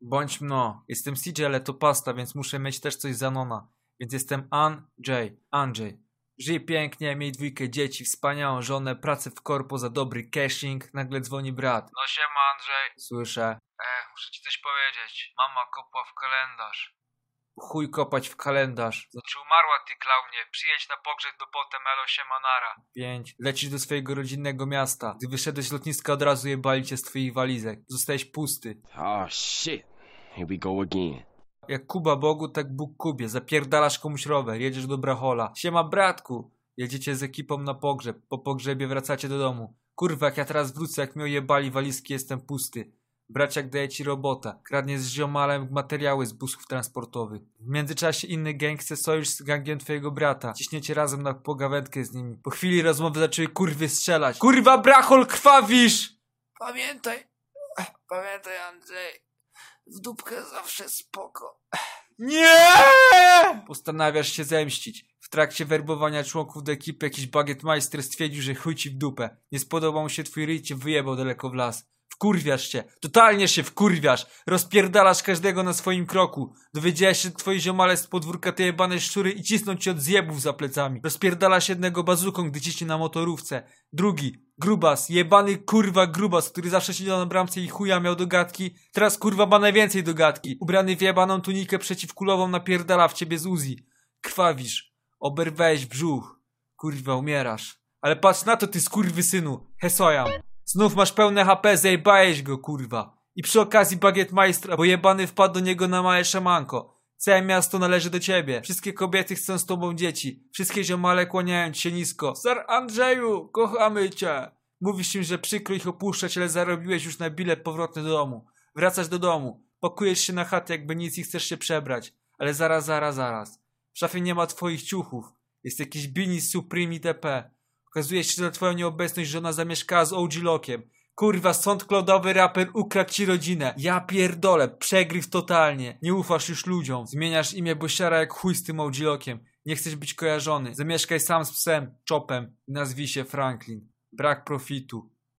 Bądź mno. Jestem CJ, ale to pasta, więc muszę mieć też coś za nona. Więc jestem Andrzej. Andrzej. Żyj pięknie, miej dwójkę dzieci, wspaniałą żonę, pracę w korpo za dobry cashing. Nagle dzwoni brat. No siema Andrzej. Słyszę. E, muszę ci coś powiedzieć. Mama kopła w kalendarz. Chuj kopać w kalendarz. Znaczy umarła ty klaunie. Przyjedź na pogrzeb do potem elo siemanara. Pięć. Lecisz do swojego rodzinnego miasta. Gdy wyszedłeś z lotniska od razu jebali cię z twoich walizek. Zostałeś pusty. Oh shit. Here we go again. Jak Kuba Bogu, tak Bóg Kubie. Zapierdalasz komuś rower, jedziesz do Brachola. Siema bratku! Jedziecie z ekipą na pogrzeb. Po pogrzebie wracacie do domu. Kurwa, jak ja teraz wrócę, jak mi ojebali walizki, jestem pusty. Braciak daje ci robota. Kradnie z ziomalem materiały z busów transportowych. W międzyczasie inny gang chce sojusz z gangiem twojego brata. Ciśniecie razem na pogawędkę z nimi. Po chwili rozmowy zaczęły kurwy strzelać. Kurwa, brachol, krwawisz! Pamiętaj, pamiętaj Andrzej. W dupkę zawsze spoko. Nie! Postanawiasz się zemścić. W trakcie werbowania członków do ekipy jakiś bagietmeister stwierdził, że chuj ci w dupę. Nie spodobał mu się twój ryj, cię wyjebał daleko w las. Wkurwiasz się. Totalnie się wkurwiasz. Rozpierdalasz każdego na swoim kroku. Dowiedziałeś się, twoi ziomale z podwórka te jebane szczury i cisną ci od zjebów za plecami. Rozpierdalasz jednego bazuką, gdy ciśnie na motorówce. Drugi, grubas, jebany kurwa grubas, który zawsze siedział na bramce i chuja miał do gadki. Teraz kurwa ma najwięcej do gadki. Ubrany w jebaną tunikę przeciwkulową napierdala w ciebie z Uzi. Krwawisz. Oberwałeś brzuch. Kurwa, umierasz. Ale patrz na to, ty skurwysynu. Hesojam. Znów masz pełne HP, zajebałeś go, kurwa. I przy okazji bagiet majstra, bo jebany wpadł do niego na małe szamanko. Całe miasto należy do ciebie. Wszystkie kobiety chcą z tobą dzieci. Wszystkie ziomale kłaniają ci się nisko. Sir Andrzeju, kochamy cię. Mówisz im, że przykro ich opuszczać, ale zarobiłeś już na bilet powrotny do domu. Wracasz do domu. Pakujesz się na chatę, jakby nic i chcesz się przebrać. Ale zaraz, zaraz, zaraz. W szafie nie ma twoich ciuchów. Jest jakiś bini Supreme itp. Okazuje się, że twoją nieobecność żona zamieszkała z OG Lokiem. Kurwa, SoundCloudowy raper ukradł ci rodzinę. Ja pierdolę, przegryw totalnie. Nie ufasz już ludziom. Zmieniasz imię Bosiara jak chuj z tym OG Lokiem. Nie chcesz być kojarzony. Zamieszkaj sam z psem, Chopem i nazwij się Franklin. Brak profitu.